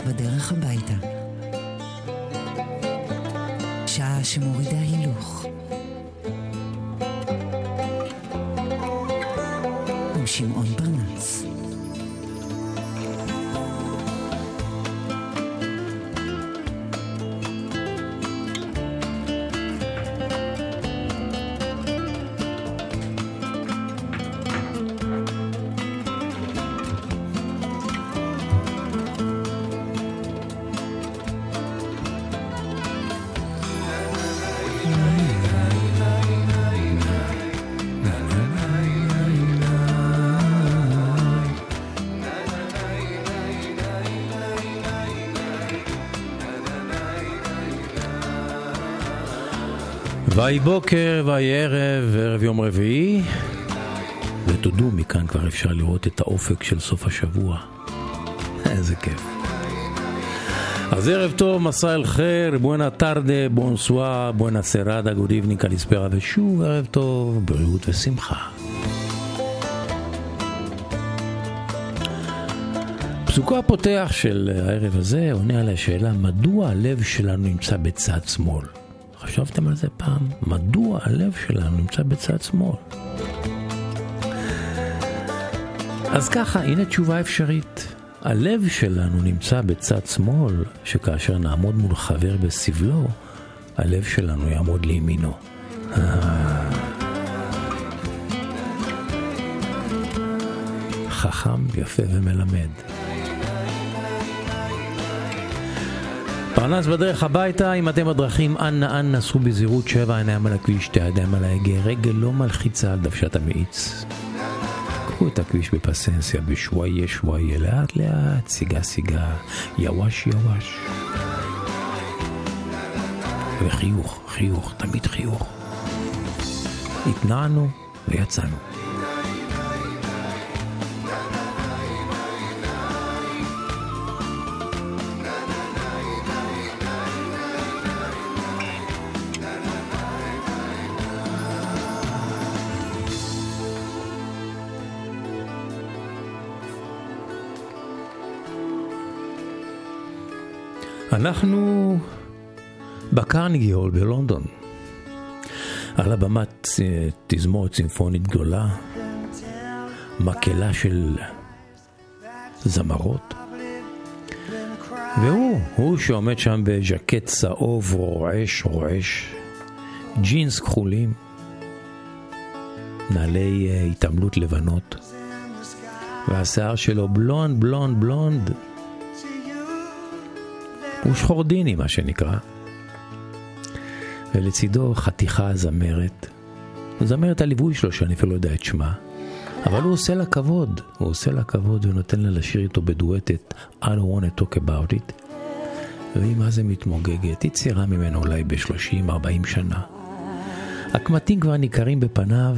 בדרך הביתה. שעה שמורידה ויהי בוקר, ויהי ערב, ערב יום רביעי, ותודו, מכאן כבר אפשר לראות את האופק של סוף השבוע. איזה כיף. אז ערב טוב, مساء الخير, buena tarde, bonsoir, buonasera, good evening, καλησπέρα, ושוב ערב טוב, בריאות ושמחה. פסוקו הפותח של הערב הזה עונה על השאלה מדוע הלב שלנו נמצא בצד שמאל. חשבתם על זה פעם? מדוע הלב שלנו נמצא בצד שמאל? אז ככה, הנה תשובה אפשרית. הלב שלנו נמצא בצד שמאל, שכאשר נעמוד מול חבר בסבלו, הלב שלנו יעמוד לימינו. חכם, יפה ומלמד. פרנס בדרך הביתה, אם אתם בדרכים, אנא אנא סעו בזהירות, שבע עיניים על הכביש, שתי ידיים על ההגה, רגל לא מלחיצה על דוושת המאיץ. קחו את הכביש בפסנסיה, בשוואיה שוואיה, לאט לאט, סיגה סיגה, יווש יווש. וחיוך, חיוך, תמיד חיוך. התנענו ויצאנו. אנחנו בקרניגי הול בלונדון. על הבמת תזמורת צימפונית גדולה, מקהלה של זמרות. והוא, הוא שעומד שם בז'קט צהוב רועש רועש, ג'ינס כחולים, נעלי התעמלות לבנות, והשיער שלו בלונד, בלונד, בלונד. הוא שחורדיני מה שנקרא. ולצידו חתיכה זמרת. זמרת הליווי שלו שאני אפילו לא יודע את שמה. אבל הוא עושה לה כבוד, הוא עושה לה כבוד ונותן לה לשיר איתו בדואט את I don't want to talk about it. והיא מה זה מתמוגגת, היא צעירה ממנו אולי ב-30-40 שנה. הקמטים כבר ניכרים בפניו,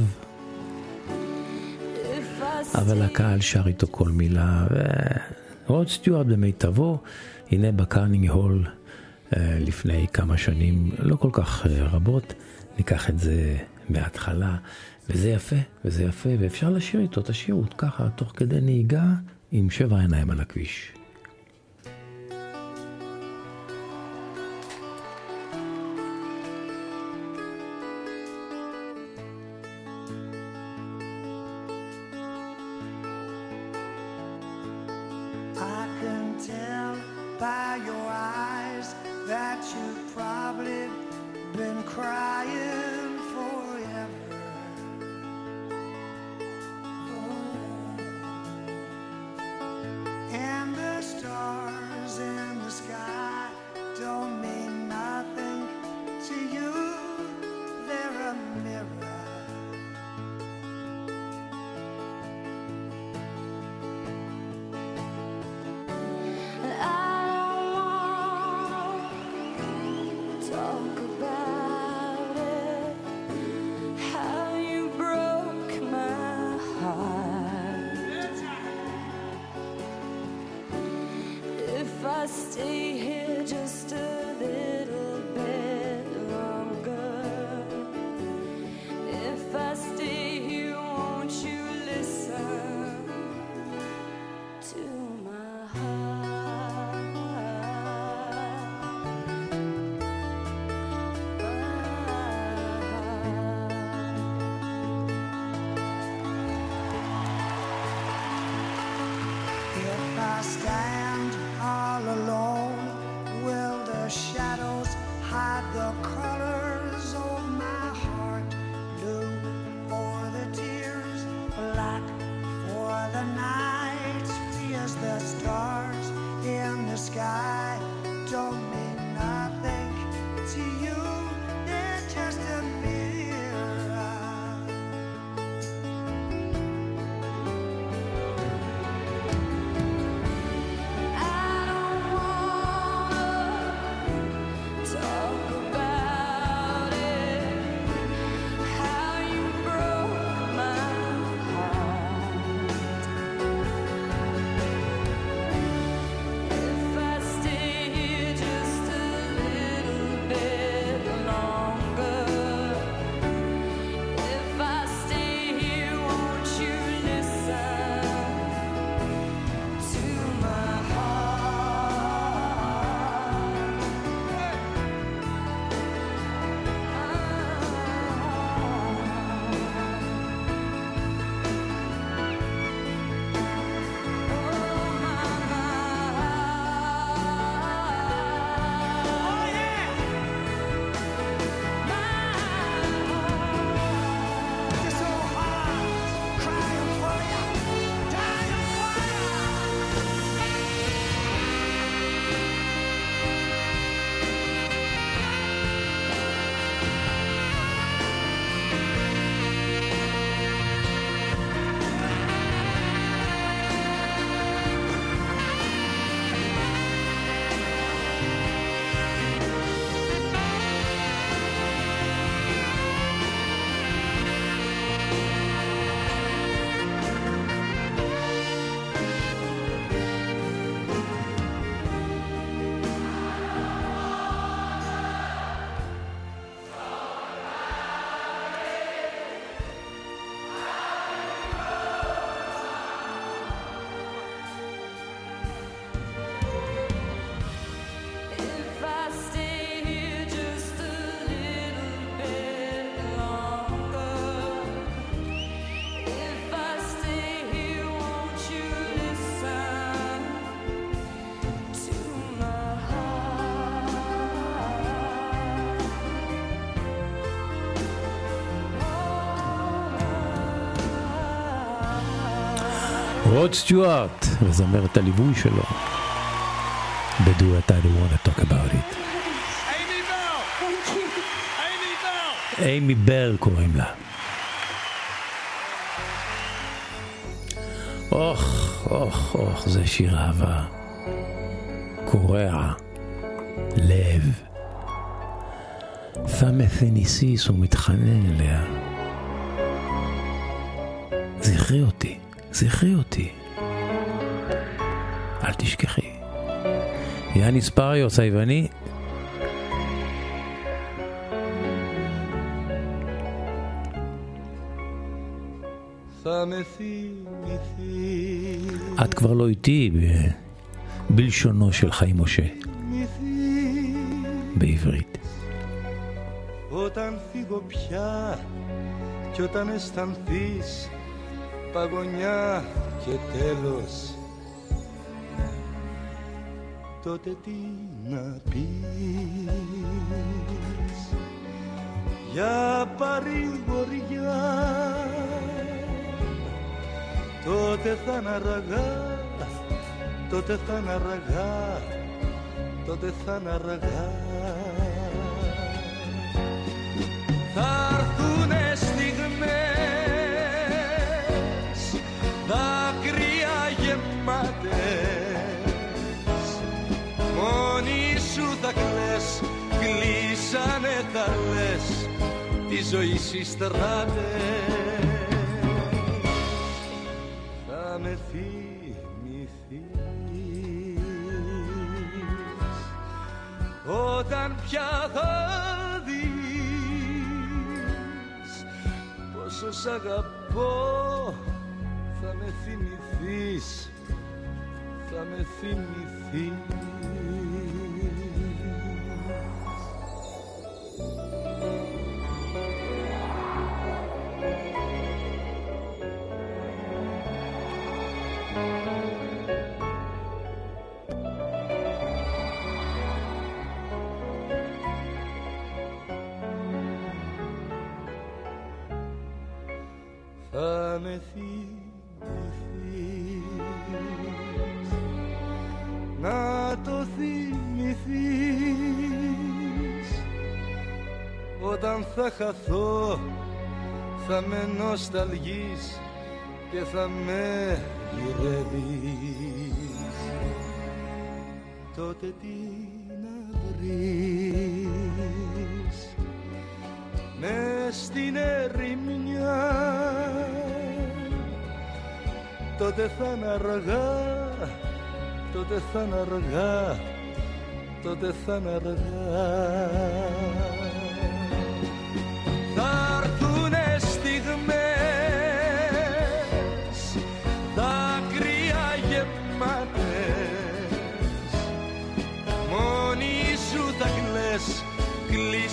אבל הקהל שר איתו כל מילה, ורוד סטיוארט במיטבו, הנה בקרנגי הול לפני כמה שנים, לא כל כך רבות, ניקח את זה מההתחלה, וזה יפה, וזה יפה, ואפשר לשיר איתו את השירות ככה, תוך כדי נהיגה, עם שבע עיניים על הכביש. רוד סטיוארט, וזמרת הליווי שלו, בדואט I don't want to talk about it. אימי בל קוראים לה. אוח, אוח, אוח, זה שיר אהבה. קורע. לב. פמתניסיס הוא מתחנן אליה. זכרי אותי, זכרי אותי. אל תשכחי. יאניס פריוס היווני את כבר לא איתי בלשונו של חיים משה. בעברית. Όταν φύγω πια κι όταν αισθανθείς παγωνιά και τέλος. Τότε τι να πεις. Για παρηγοριά. Τότε θα είναι αργά. Τότε θα είναι αργά. Τότε θα είναι κλείσανε τα λες τη ζωή στις στράτες θα με θυμηθείς όταν πια θα δεις πόσο σ' αγαπώ. Θα με θυμηθείς θα με θυμηθείς θα χαθώ θα με νοσταλγείς και θα με γυρεύεις. Τότε τι να βρεις; Μες στην ερημιά τότε θα είναι αργά τότε θα είναι αργά τότε θα είναι αργά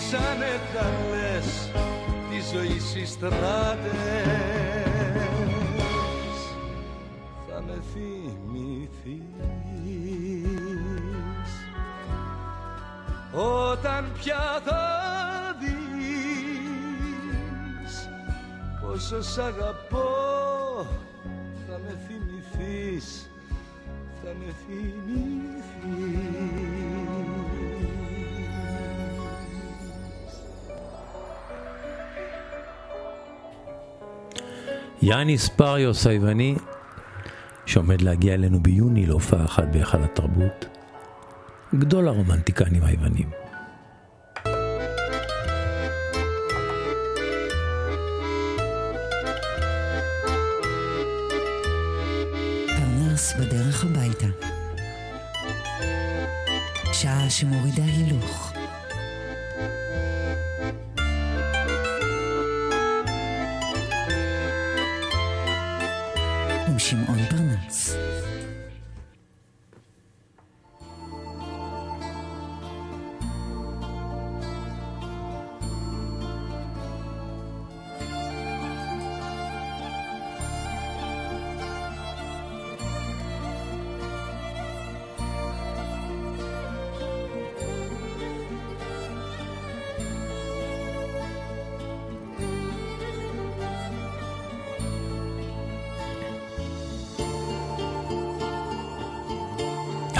κλείσανε τα λες της ζωής στις στράτες. Θα με θυμηθείς. Όταν πια θα δεις πόσο σ' αγαπώ θα με θυμηθείς θα με θυμηθείς יאניס פריוס היווני, שעומד להגיע אלינו ביוני להופעה אחת בהיכל התרבות. גדול הרומנטיקנים היוונים.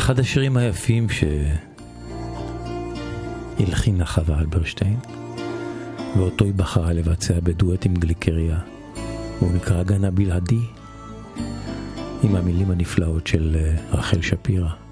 אחד השירים היפים שהלחינה חווה אלברשטיין, ואותו היא בחרה לבצע בדואט עם גליקריה. הוא נקרא גן הבלעדי, עם המילים הנפלאות של אה, רחל שפירא.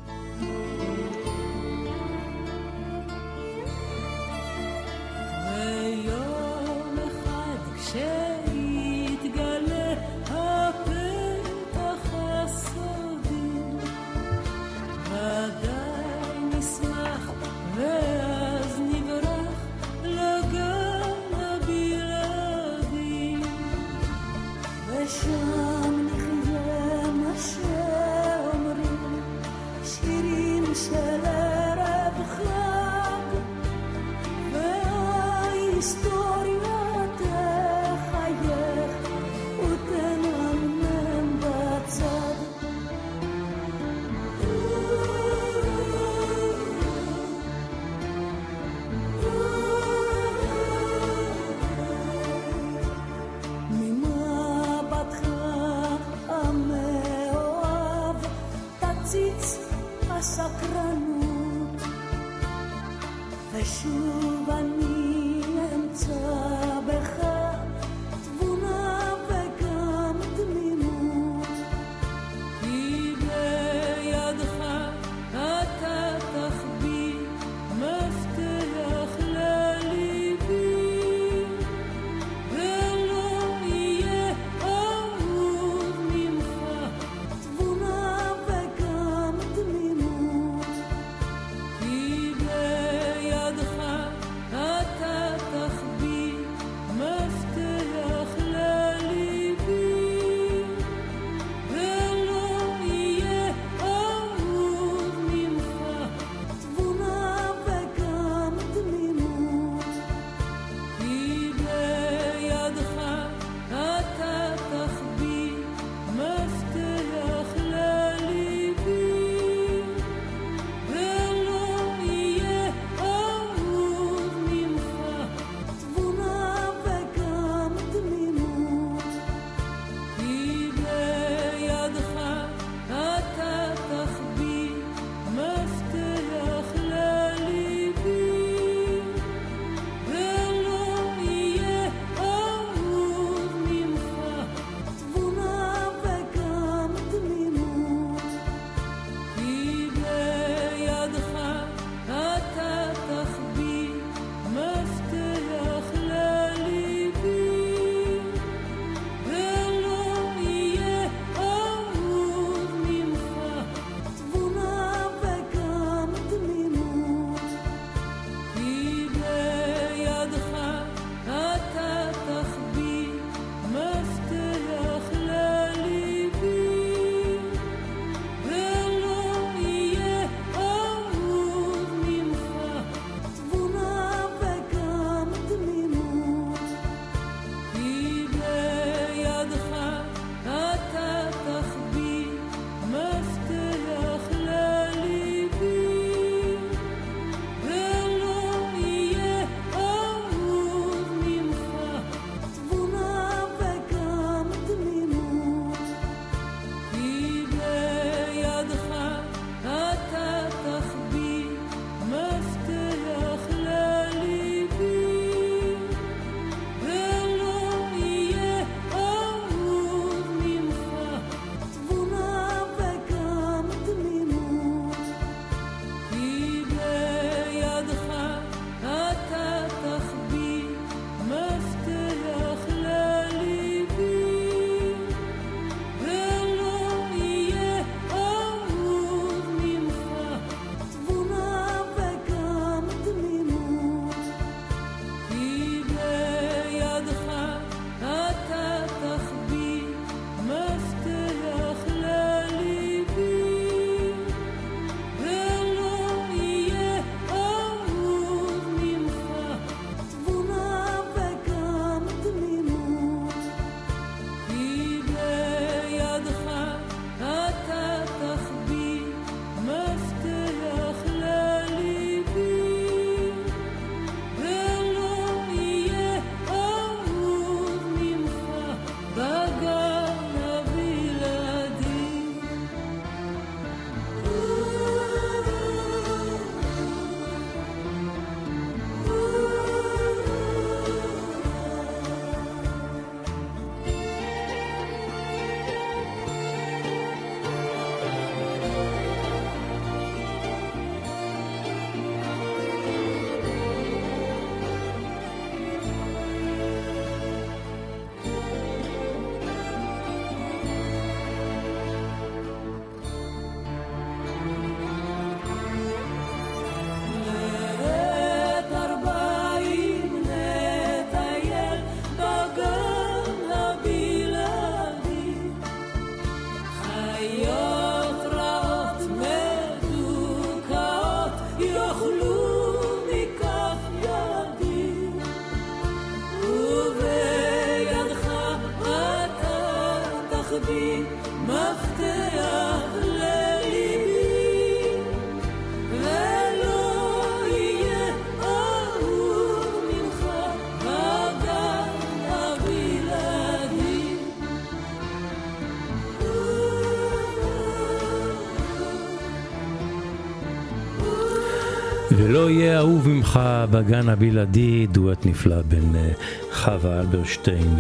יהיה אהוב ממך בגן הבלעדי, דואט נפלא בין אה, חווה אלברשטיין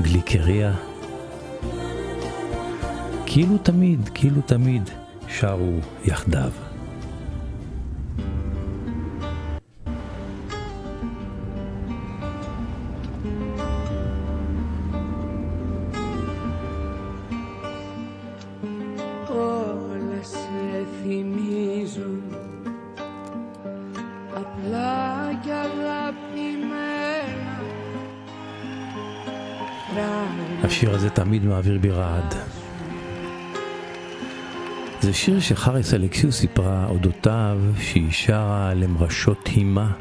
וגליקריה. כאילו תמיד, כאילו תמיד שרו יחדיו. תמיד מעביר בי רעד. זה שיר שחריס אלקסיו סיפרה אודותיו שהיא שרה למרשות הימה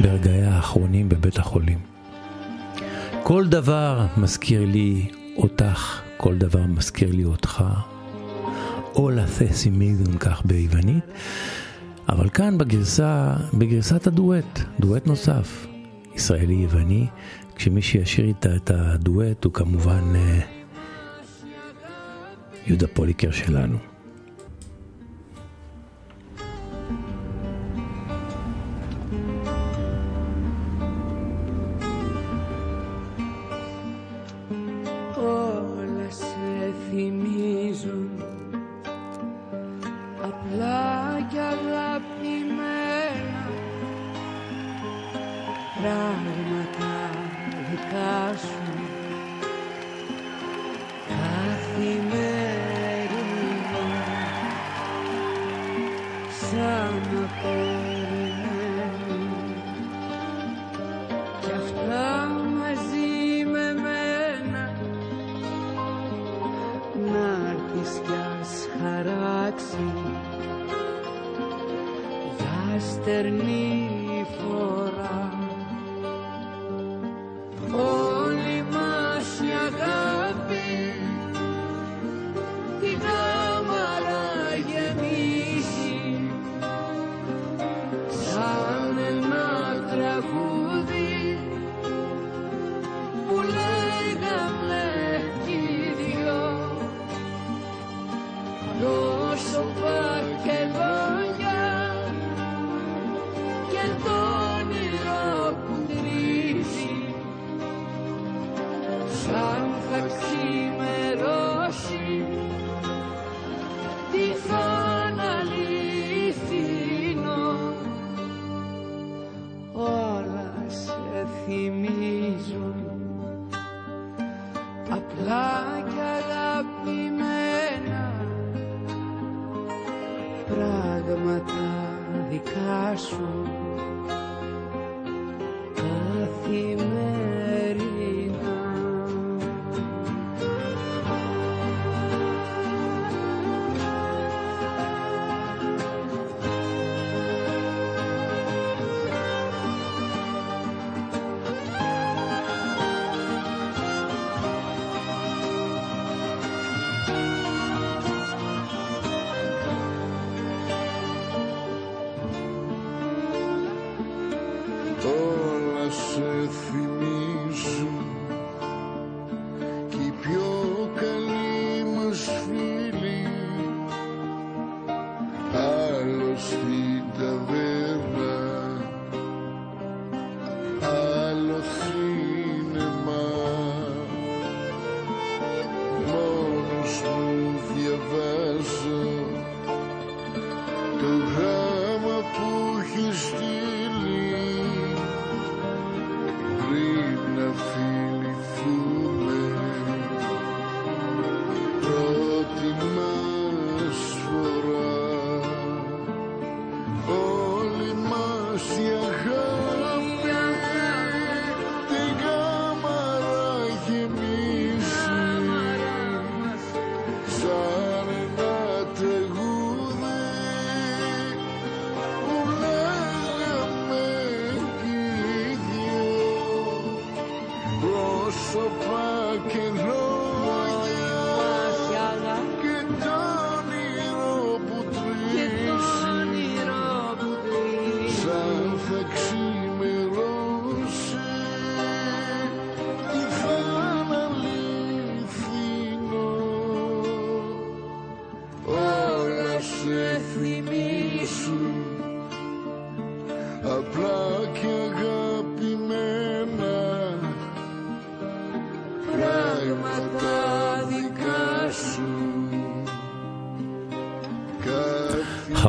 ברגעי האחרונים בבית החולים. כל דבר מזכיר לי אותך, כל דבר מזכיר לי אותך. אולה תסי מיזון כך ביוונית, אבל כאן בגרסה, בגרסת הדואט, דואט נוסף, ישראלי-יווני, כשמי שישיר איתה את הדואט הוא כמובן אה, יהודה פוליקר שלנו.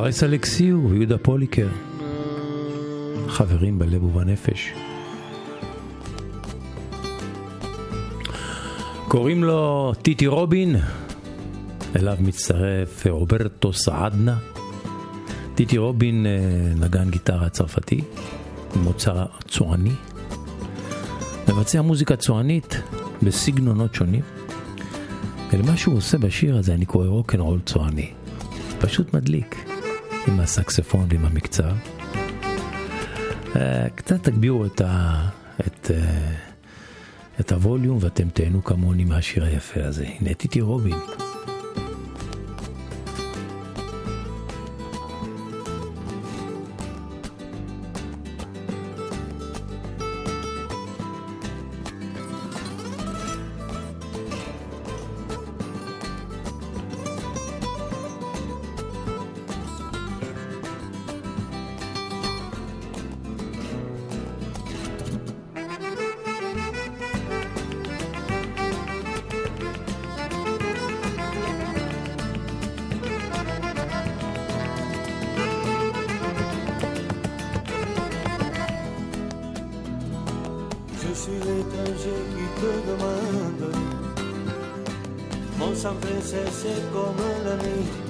חריס אלכסיו ויהודה פוליקר, חברים בלב ובנפש. קוראים לו טיטי רובין, אליו מצטרף רוברטו סעדנה. טיטי רובין אה, נגן גיטרה צרפתי, מוצא צועני, מבצע מוזיקה צוענית בסגנונות שונים. ולמה שהוא עושה בשיר הזה אני קורא רוקנרול צועני. פשוט מדליק, עם הסקספון ועם המקצב. אה, קצת תגבירו את, ה, את, אה, את הווליום ואתם תהנו כמוני מהשיר היפה הזה. הנה טיטי רובין. se secó Melanie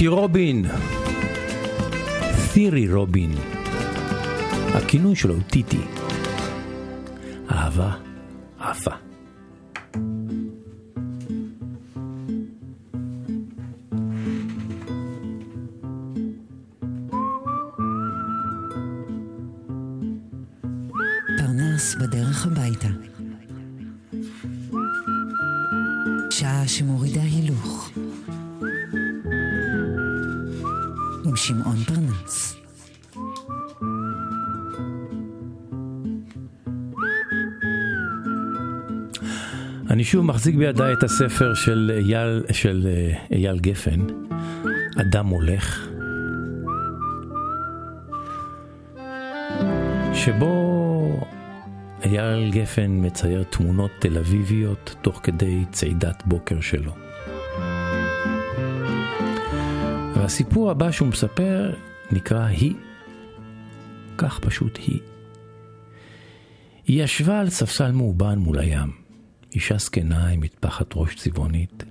טיטי רובין, תירי רובין, הכינוי שלו הוא טיטי. אהבה עפה. הביתה. שעה שמורידה הילוך. שמעון פרנס. אני שוב מחזיק בידיי את הספר של אייל, של אה, אייל גפן, אדם הולך, שבו אייל גפן מצייר תמונות תל אביביות תוך כדי צעידת בוקר שלו. והסיפור הבא שהוא מספר נקרא היא. כך פשוט היא. היא ישבה על ספסל מאובן מול הים. אישה זקנה עם מטפחת ראש צבעונית.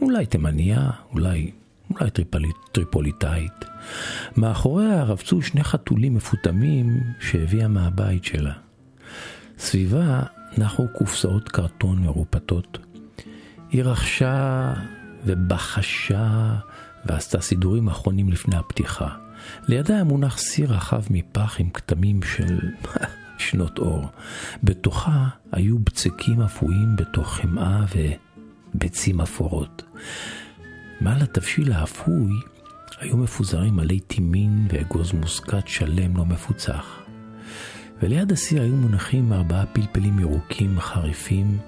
אולי תימניה, אולי, אולי טריפוליט, טריפוליטאית. מאחוריה רבצו שני חתולים מפוטמים שהביאה מהבית שלה. סביבה נחו קופסאות קרטון מרופטות. היא רכשה ובחשה ועשתה סידורים אחרונים לפני הפתיחה. לידה היה מונח סיר רחב מפח עם כתמים של שנות אור. בתוכה היו בצקים אפויים בתוך חמאה וביצים אפורות. מעל התבשיל האפוי היו מפוזרים עלי טימין ואגוז מוסקת שלם לא מפוצח. וליד הסיר היו מונחים ארבעה פלפלים ירוקים חריפים,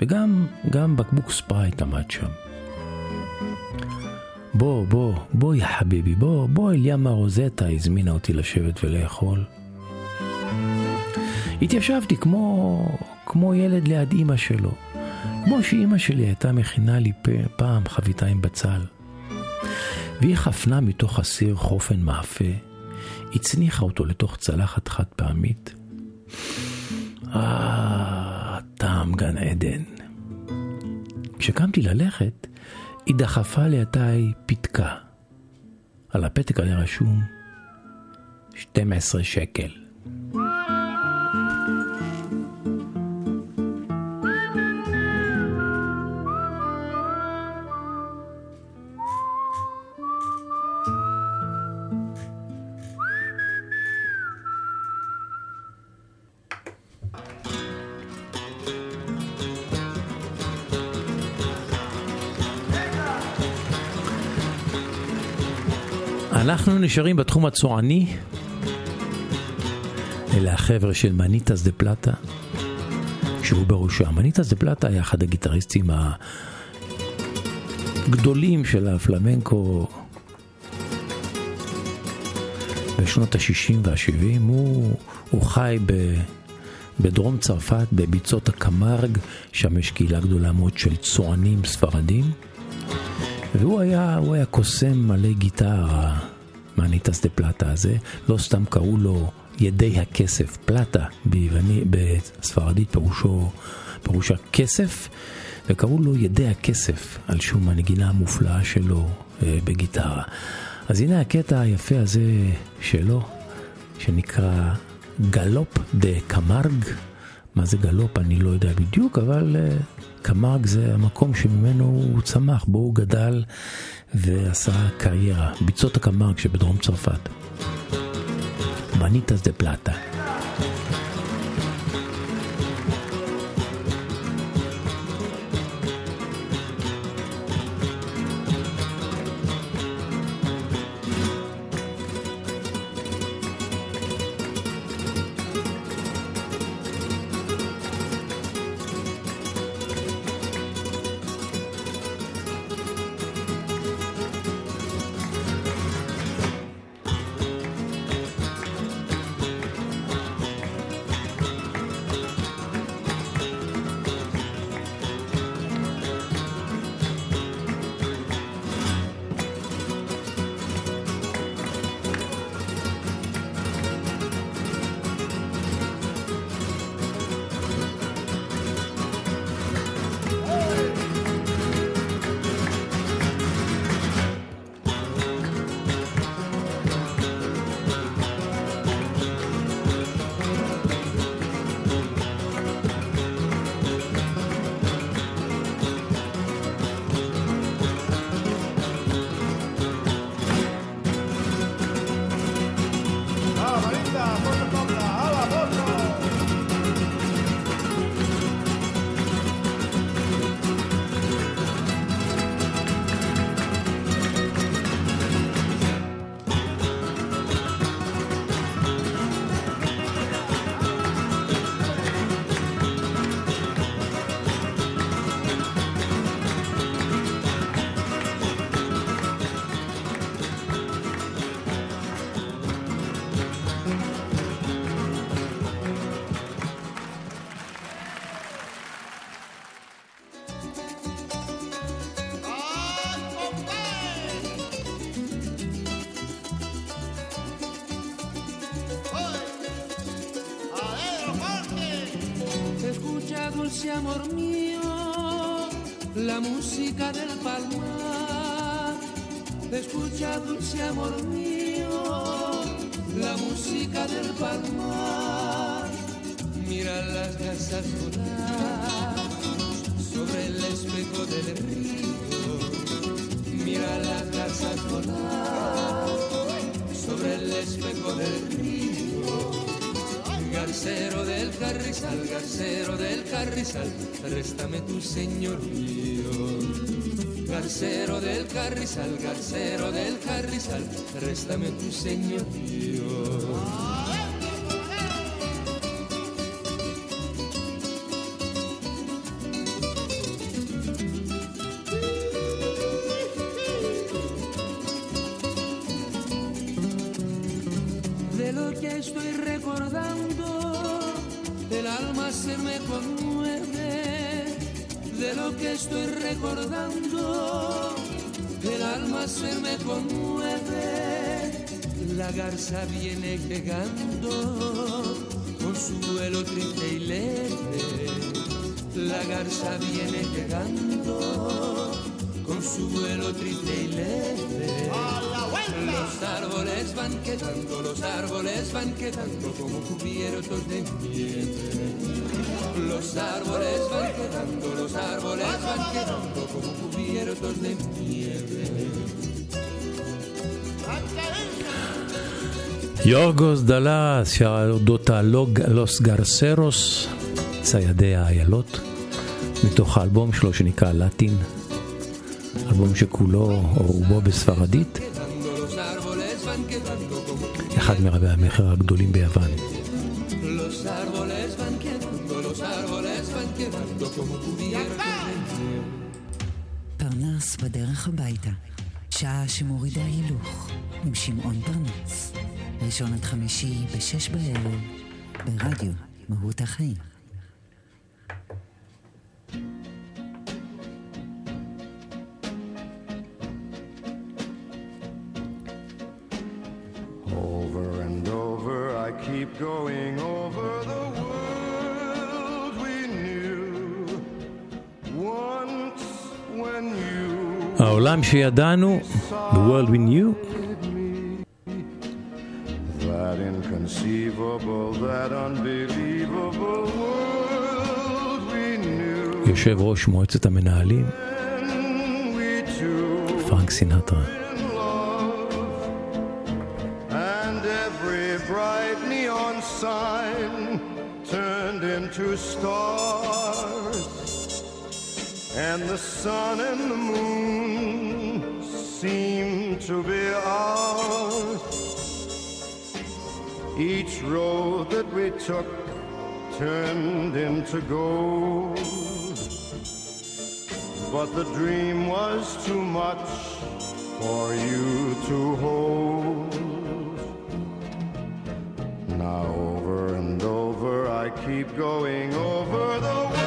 וגם גם בקבוק ספרייט עמד שם. בוא, בוא, בוא, יא חביבי, בוא, בוא, אליאמה רוזטה הזמינה אותי לשבת ולאכול. התיישבתי כמו, כמו ילד ליד אימא שלו, כמו שאימא שלי הייתה מכינה לי פעם חביתה עם בצל. והיא חפנה מתוך הסיר חופן מאפה, הצניחה אותו לתוך צלחת חד פעמית. אה, טעם גן עדן. כשקמתי ללכת, היא דחפה לידיי פתקה. על הפתק היה רשום 12 שקל. נשארים בתחום הצועני. אלה החבר'ה של מניטס דה פלטה, שהוא בראשם. מניטס דה פלטה היה אחד הגיטריסטים הגדולים של הפלמנקו בשנות ה-60 וה-70. הוא, הוא חי ב... בדרום צרפת, בביצות הקמרג, שם יש קהילה גדולה מאוד של צוענים ספרדים. והוא היה, היה קוסם מלא גיטרה, מאניטס דה פלטה הזה, לא סתם קראו לו ידי הכסף, plata ביווני, בספרדית פירושו, פירושה כסף, וקראו לו ידי הכסף על שום הנגינה המופלאה שלו אה, בגיטרה. אז הנה הקטע היפה הזה שלו, שנקרא Galop de Camargue. מה זה galop אני לא יודע בדיוק, אבל אה, קמרג זה המקום שממנו הוא צמח, בו הוא גדל ועשה קריירה, ביצות הקמרג שבדרום צרפת. מניטס דה פלטה. Música del palmar. Escucha dulce amor mío, la música del palmar. Mira las garzas volar sobre el espejo del río. Mira las garzas volar sobre el espejo del río. Garcero del carrizal, garcero del carrizal, réstame tu señorío. Garcero del carrizal, garcero del carrizal, réstame tu señorío. Estoy recordando, el alma se me conmueve. La garza viene llegando con su vuelo triste y leve. La garza viene llegando con su vuelo triste y leve. Los árboles van quedando, los árboles van quedando como cubiertos de nieve. Los árboles van quedando, los árboles van quedando como cubiertos de nieve. יורגוס דלס שר אודות הלוס גרסרוס, ציידי האיילות, מתוך האלבום שלו שנקרא לטין, אלבום שכולו או רובו בספרדית, אחד מרבי המכר הגדולים ביוון. פרנס בדרך הביתה, שעה שמורידה הילוך, עם שמעון פרנס. ראשון עד חמישי בשש בערב, ברדיו מהות החיים. Keep going over the world we knew. Once when you העולם שידענו, The World We Knew, that inconceivable, that unbelievable world we knew. יושב ראש מועצת המנהלים, פרנק סינטרה. Sign turned into stars, and the sun and the moon seemed to be ours. Each road that we took turned into gold. But the dream was too much for you to hold. Now over and over. I keep going over the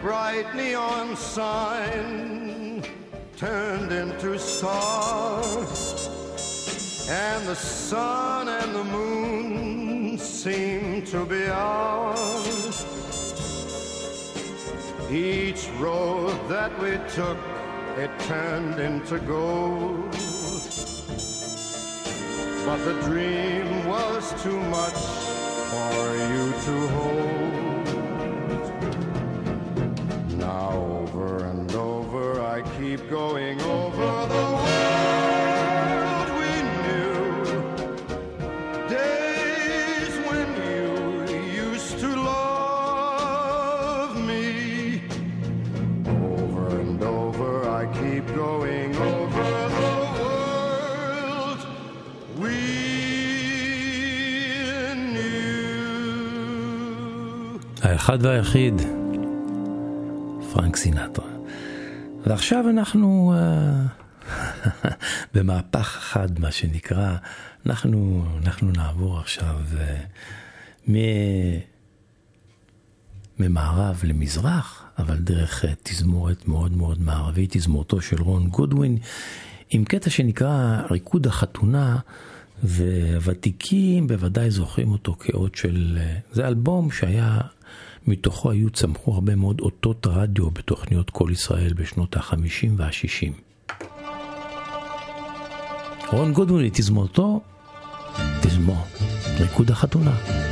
bright neon sign turned into stars, and the sun and the moon seemed to be ours. Each road that we took, it turned into gold. But the dream was too much for you to hold. keep going over the world we knew. Days when you used to love me. Over and over I keep going over the world we knew. האחד והיחיד, פרנק סינטרה. ועכשיו אנחנו uh, במהפך אחד, מה שנקרא. אנחנו, אנחנו נעבור עכשיו uh, מ... ממערב למזרח, אבל דרך uh, תזמורת מאוד מאוד מערבית, תזמורתו של רון גודווין, עם קטע שנקרא ריקוד החתונה. והוותיקים בוודאי זוכרים אותו כאות של... זה אלבום שהיה, מתוכו היו צמחו הרבה מאוד אותות רדיו בתוכניות כל ישראל בשנות ה-50 וה-60. רון גודווין תזמורתו, תזמור, ריקוד החתונה.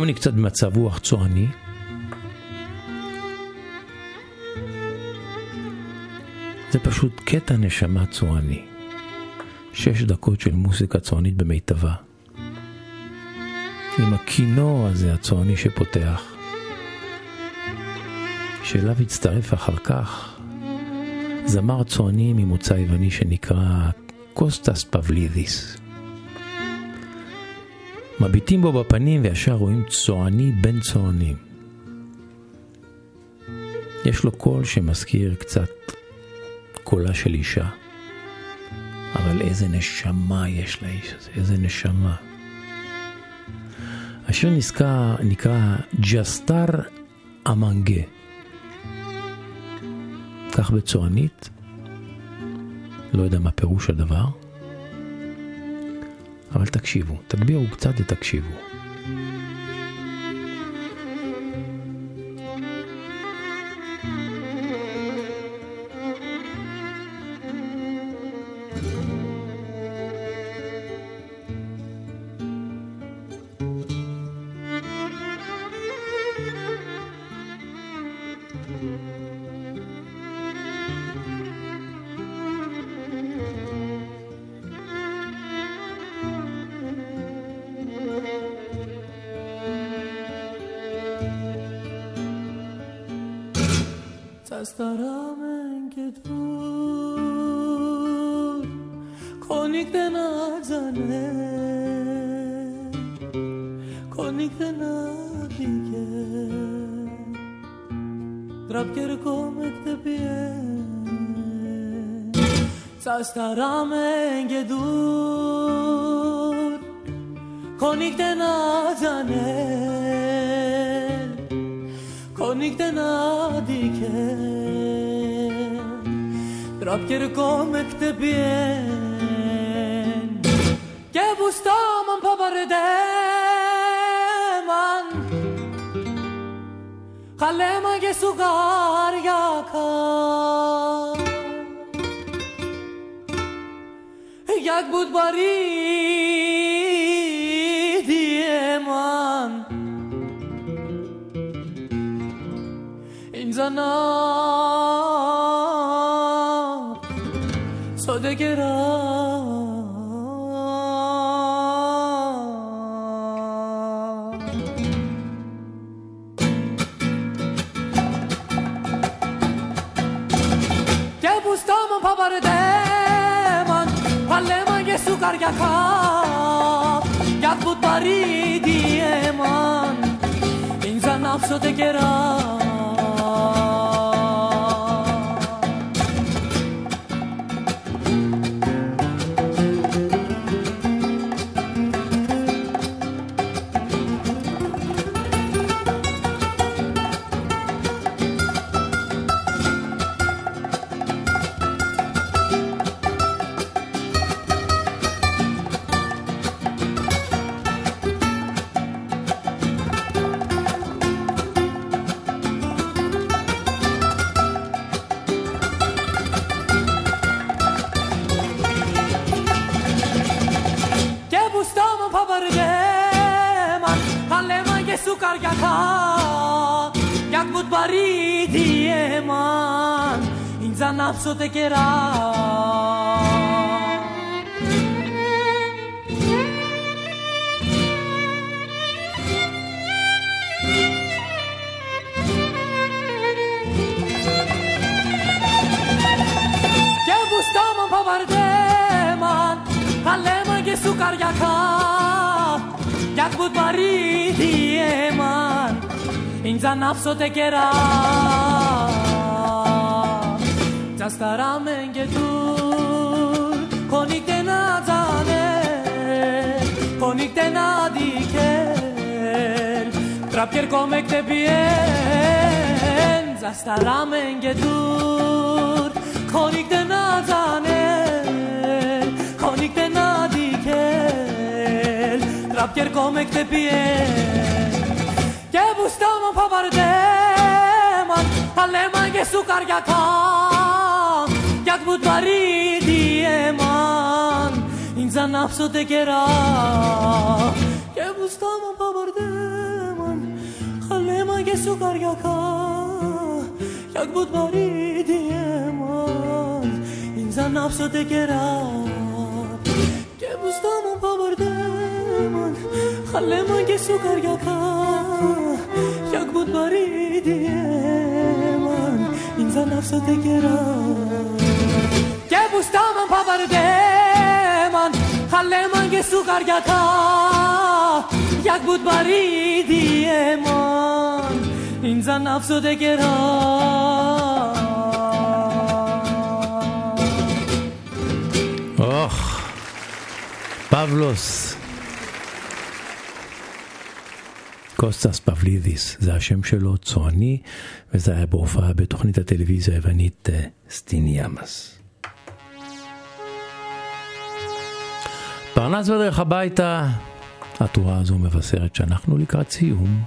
היום אני קצת במצב רוח צועני. זה פשוט קטע נשמה צועני. שש דקות של מוסיקה צוענית במיטבה. עם הכינור הזה הצועני שפותח. שאליו הצטרף אחר כך זמר צועני ממוצא יווני שנקרא קוסטס פבלידיס. מביטים בו בפנים וישר רואים צועני בין צוענים. יש לו קול שמזכיר קצת קולה של אישה. אבל איזה נשמה יש לאיש הזה, איזה נשמה. השיר נזכר, נקרא Jastar amenge. כך בצוענית, לא יודע מה פירוש הדבר. אבל תקשיבו, תגבירו קצת ותקשיבו. τραπιεργό με χτεπιέ Σας ταράμε γεντούρ Κονίκτε να τζανέλ Κονίκτε να δικέ Τραπιεργό με χτεπιέ Και βουστάμαν παπαρεντέλ قلم اگه سوگار یا یک بود باری دیمان. اینجا نام καρδιακά Κι αφού το αρίδιε μαν Ίνζαν άψω τε κερά ανάψω τα κερά. Και μπουστάμαν παπαρδέμαν, καλέμαν και σου καριακά, κι ακουτ παρήδιέμαν, ίντζ ανάψω τα. έμαν Είναι να τε κερά Τζασταράμεν και τουρ Κονίκτε να τζάνε Κονίκτε να δικέρ Τραπιέρ κόμεκτε πιέν Τζασταράμεν και τουρ Κονίκτε να τζάνε Κονίκτε να δικέρ Τραπιέρ κόμεκτε πιέν Και που στόμα παπαρδέμαν Παλέμαν και σου καριακά Jak bu taridi eman İnsan nafsote kera Ke bu staman pabardeman Halema ke su karyaka Jak bu taridi eman İnsan nafsote kera Ke bu staman pabardeman Halema ke su karyaka Jak bu taridi eman İnsan nafsote kera Και που 만 할래만 개수 가르가가 약붓 바리디에만 인자 납소대게라 آخ פבלוס קוסטס פבלידיס, זה השם שלו, צועני, וזה היה בהופעה בתוכנית הטלוויזיה היוונית Στην υγειά μας. פרנס בדרך הביתה, התרועה הזו מבשרת שאנחנו לקראת סיום.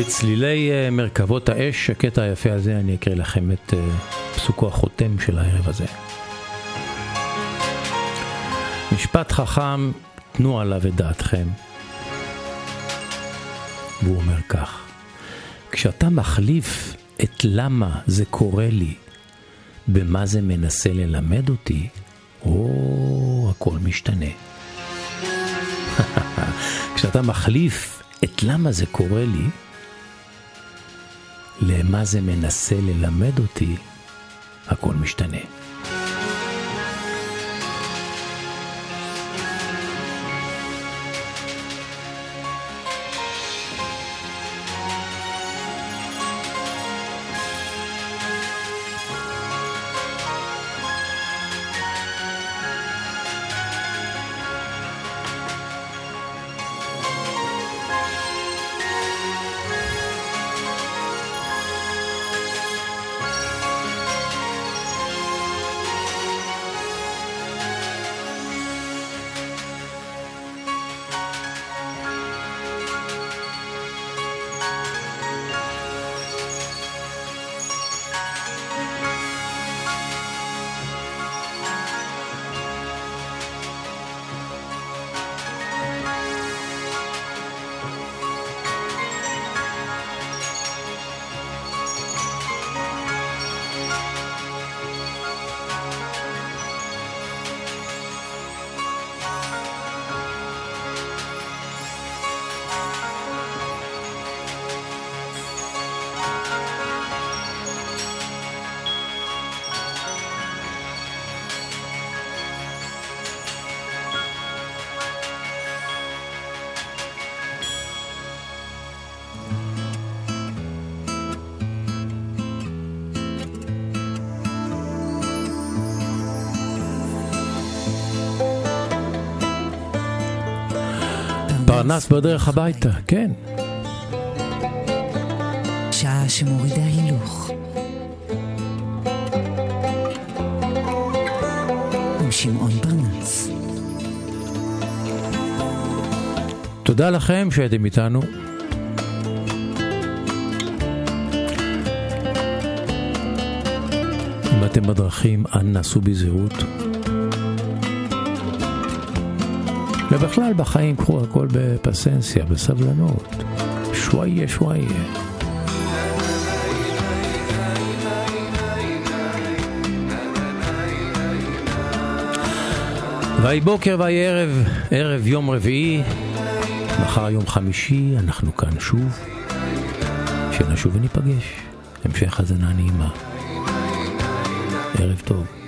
לצלילי אה, מרכבות האש, הקטע היפה הזה, אני אקריא לכם את אה, פסוקו החותם של הערב הזה. משפט חכם, תנו עליו את דעתכם. והוא אומר כך: כשאתה מחליף את למה זה קורה לי במה זה מנסה ללמד אותי, או, הכל משתנה. כשאתה מחליף את למה זה קורה לי למה זה מנסה ללמד אותי, הכל משתנה. פרנס בדרך הביתה, כן. שעה שמורידה הילוך. עם שמעון פרנס. תודה לכם שהייתם איתנו. אם אתם בדרכים, אנא סעו בזהירות. ובכלל בחיים קחו הכל בפסנסיה, בסבלנות. שוואיה שוואיה. ויהי בוקר ויהי ערב, ערב יום רביעי, מחר יום חמישי, אנחנו כאן שוב, שנשוב וניפגש. המשך האזנה נעימה. ערב טוב.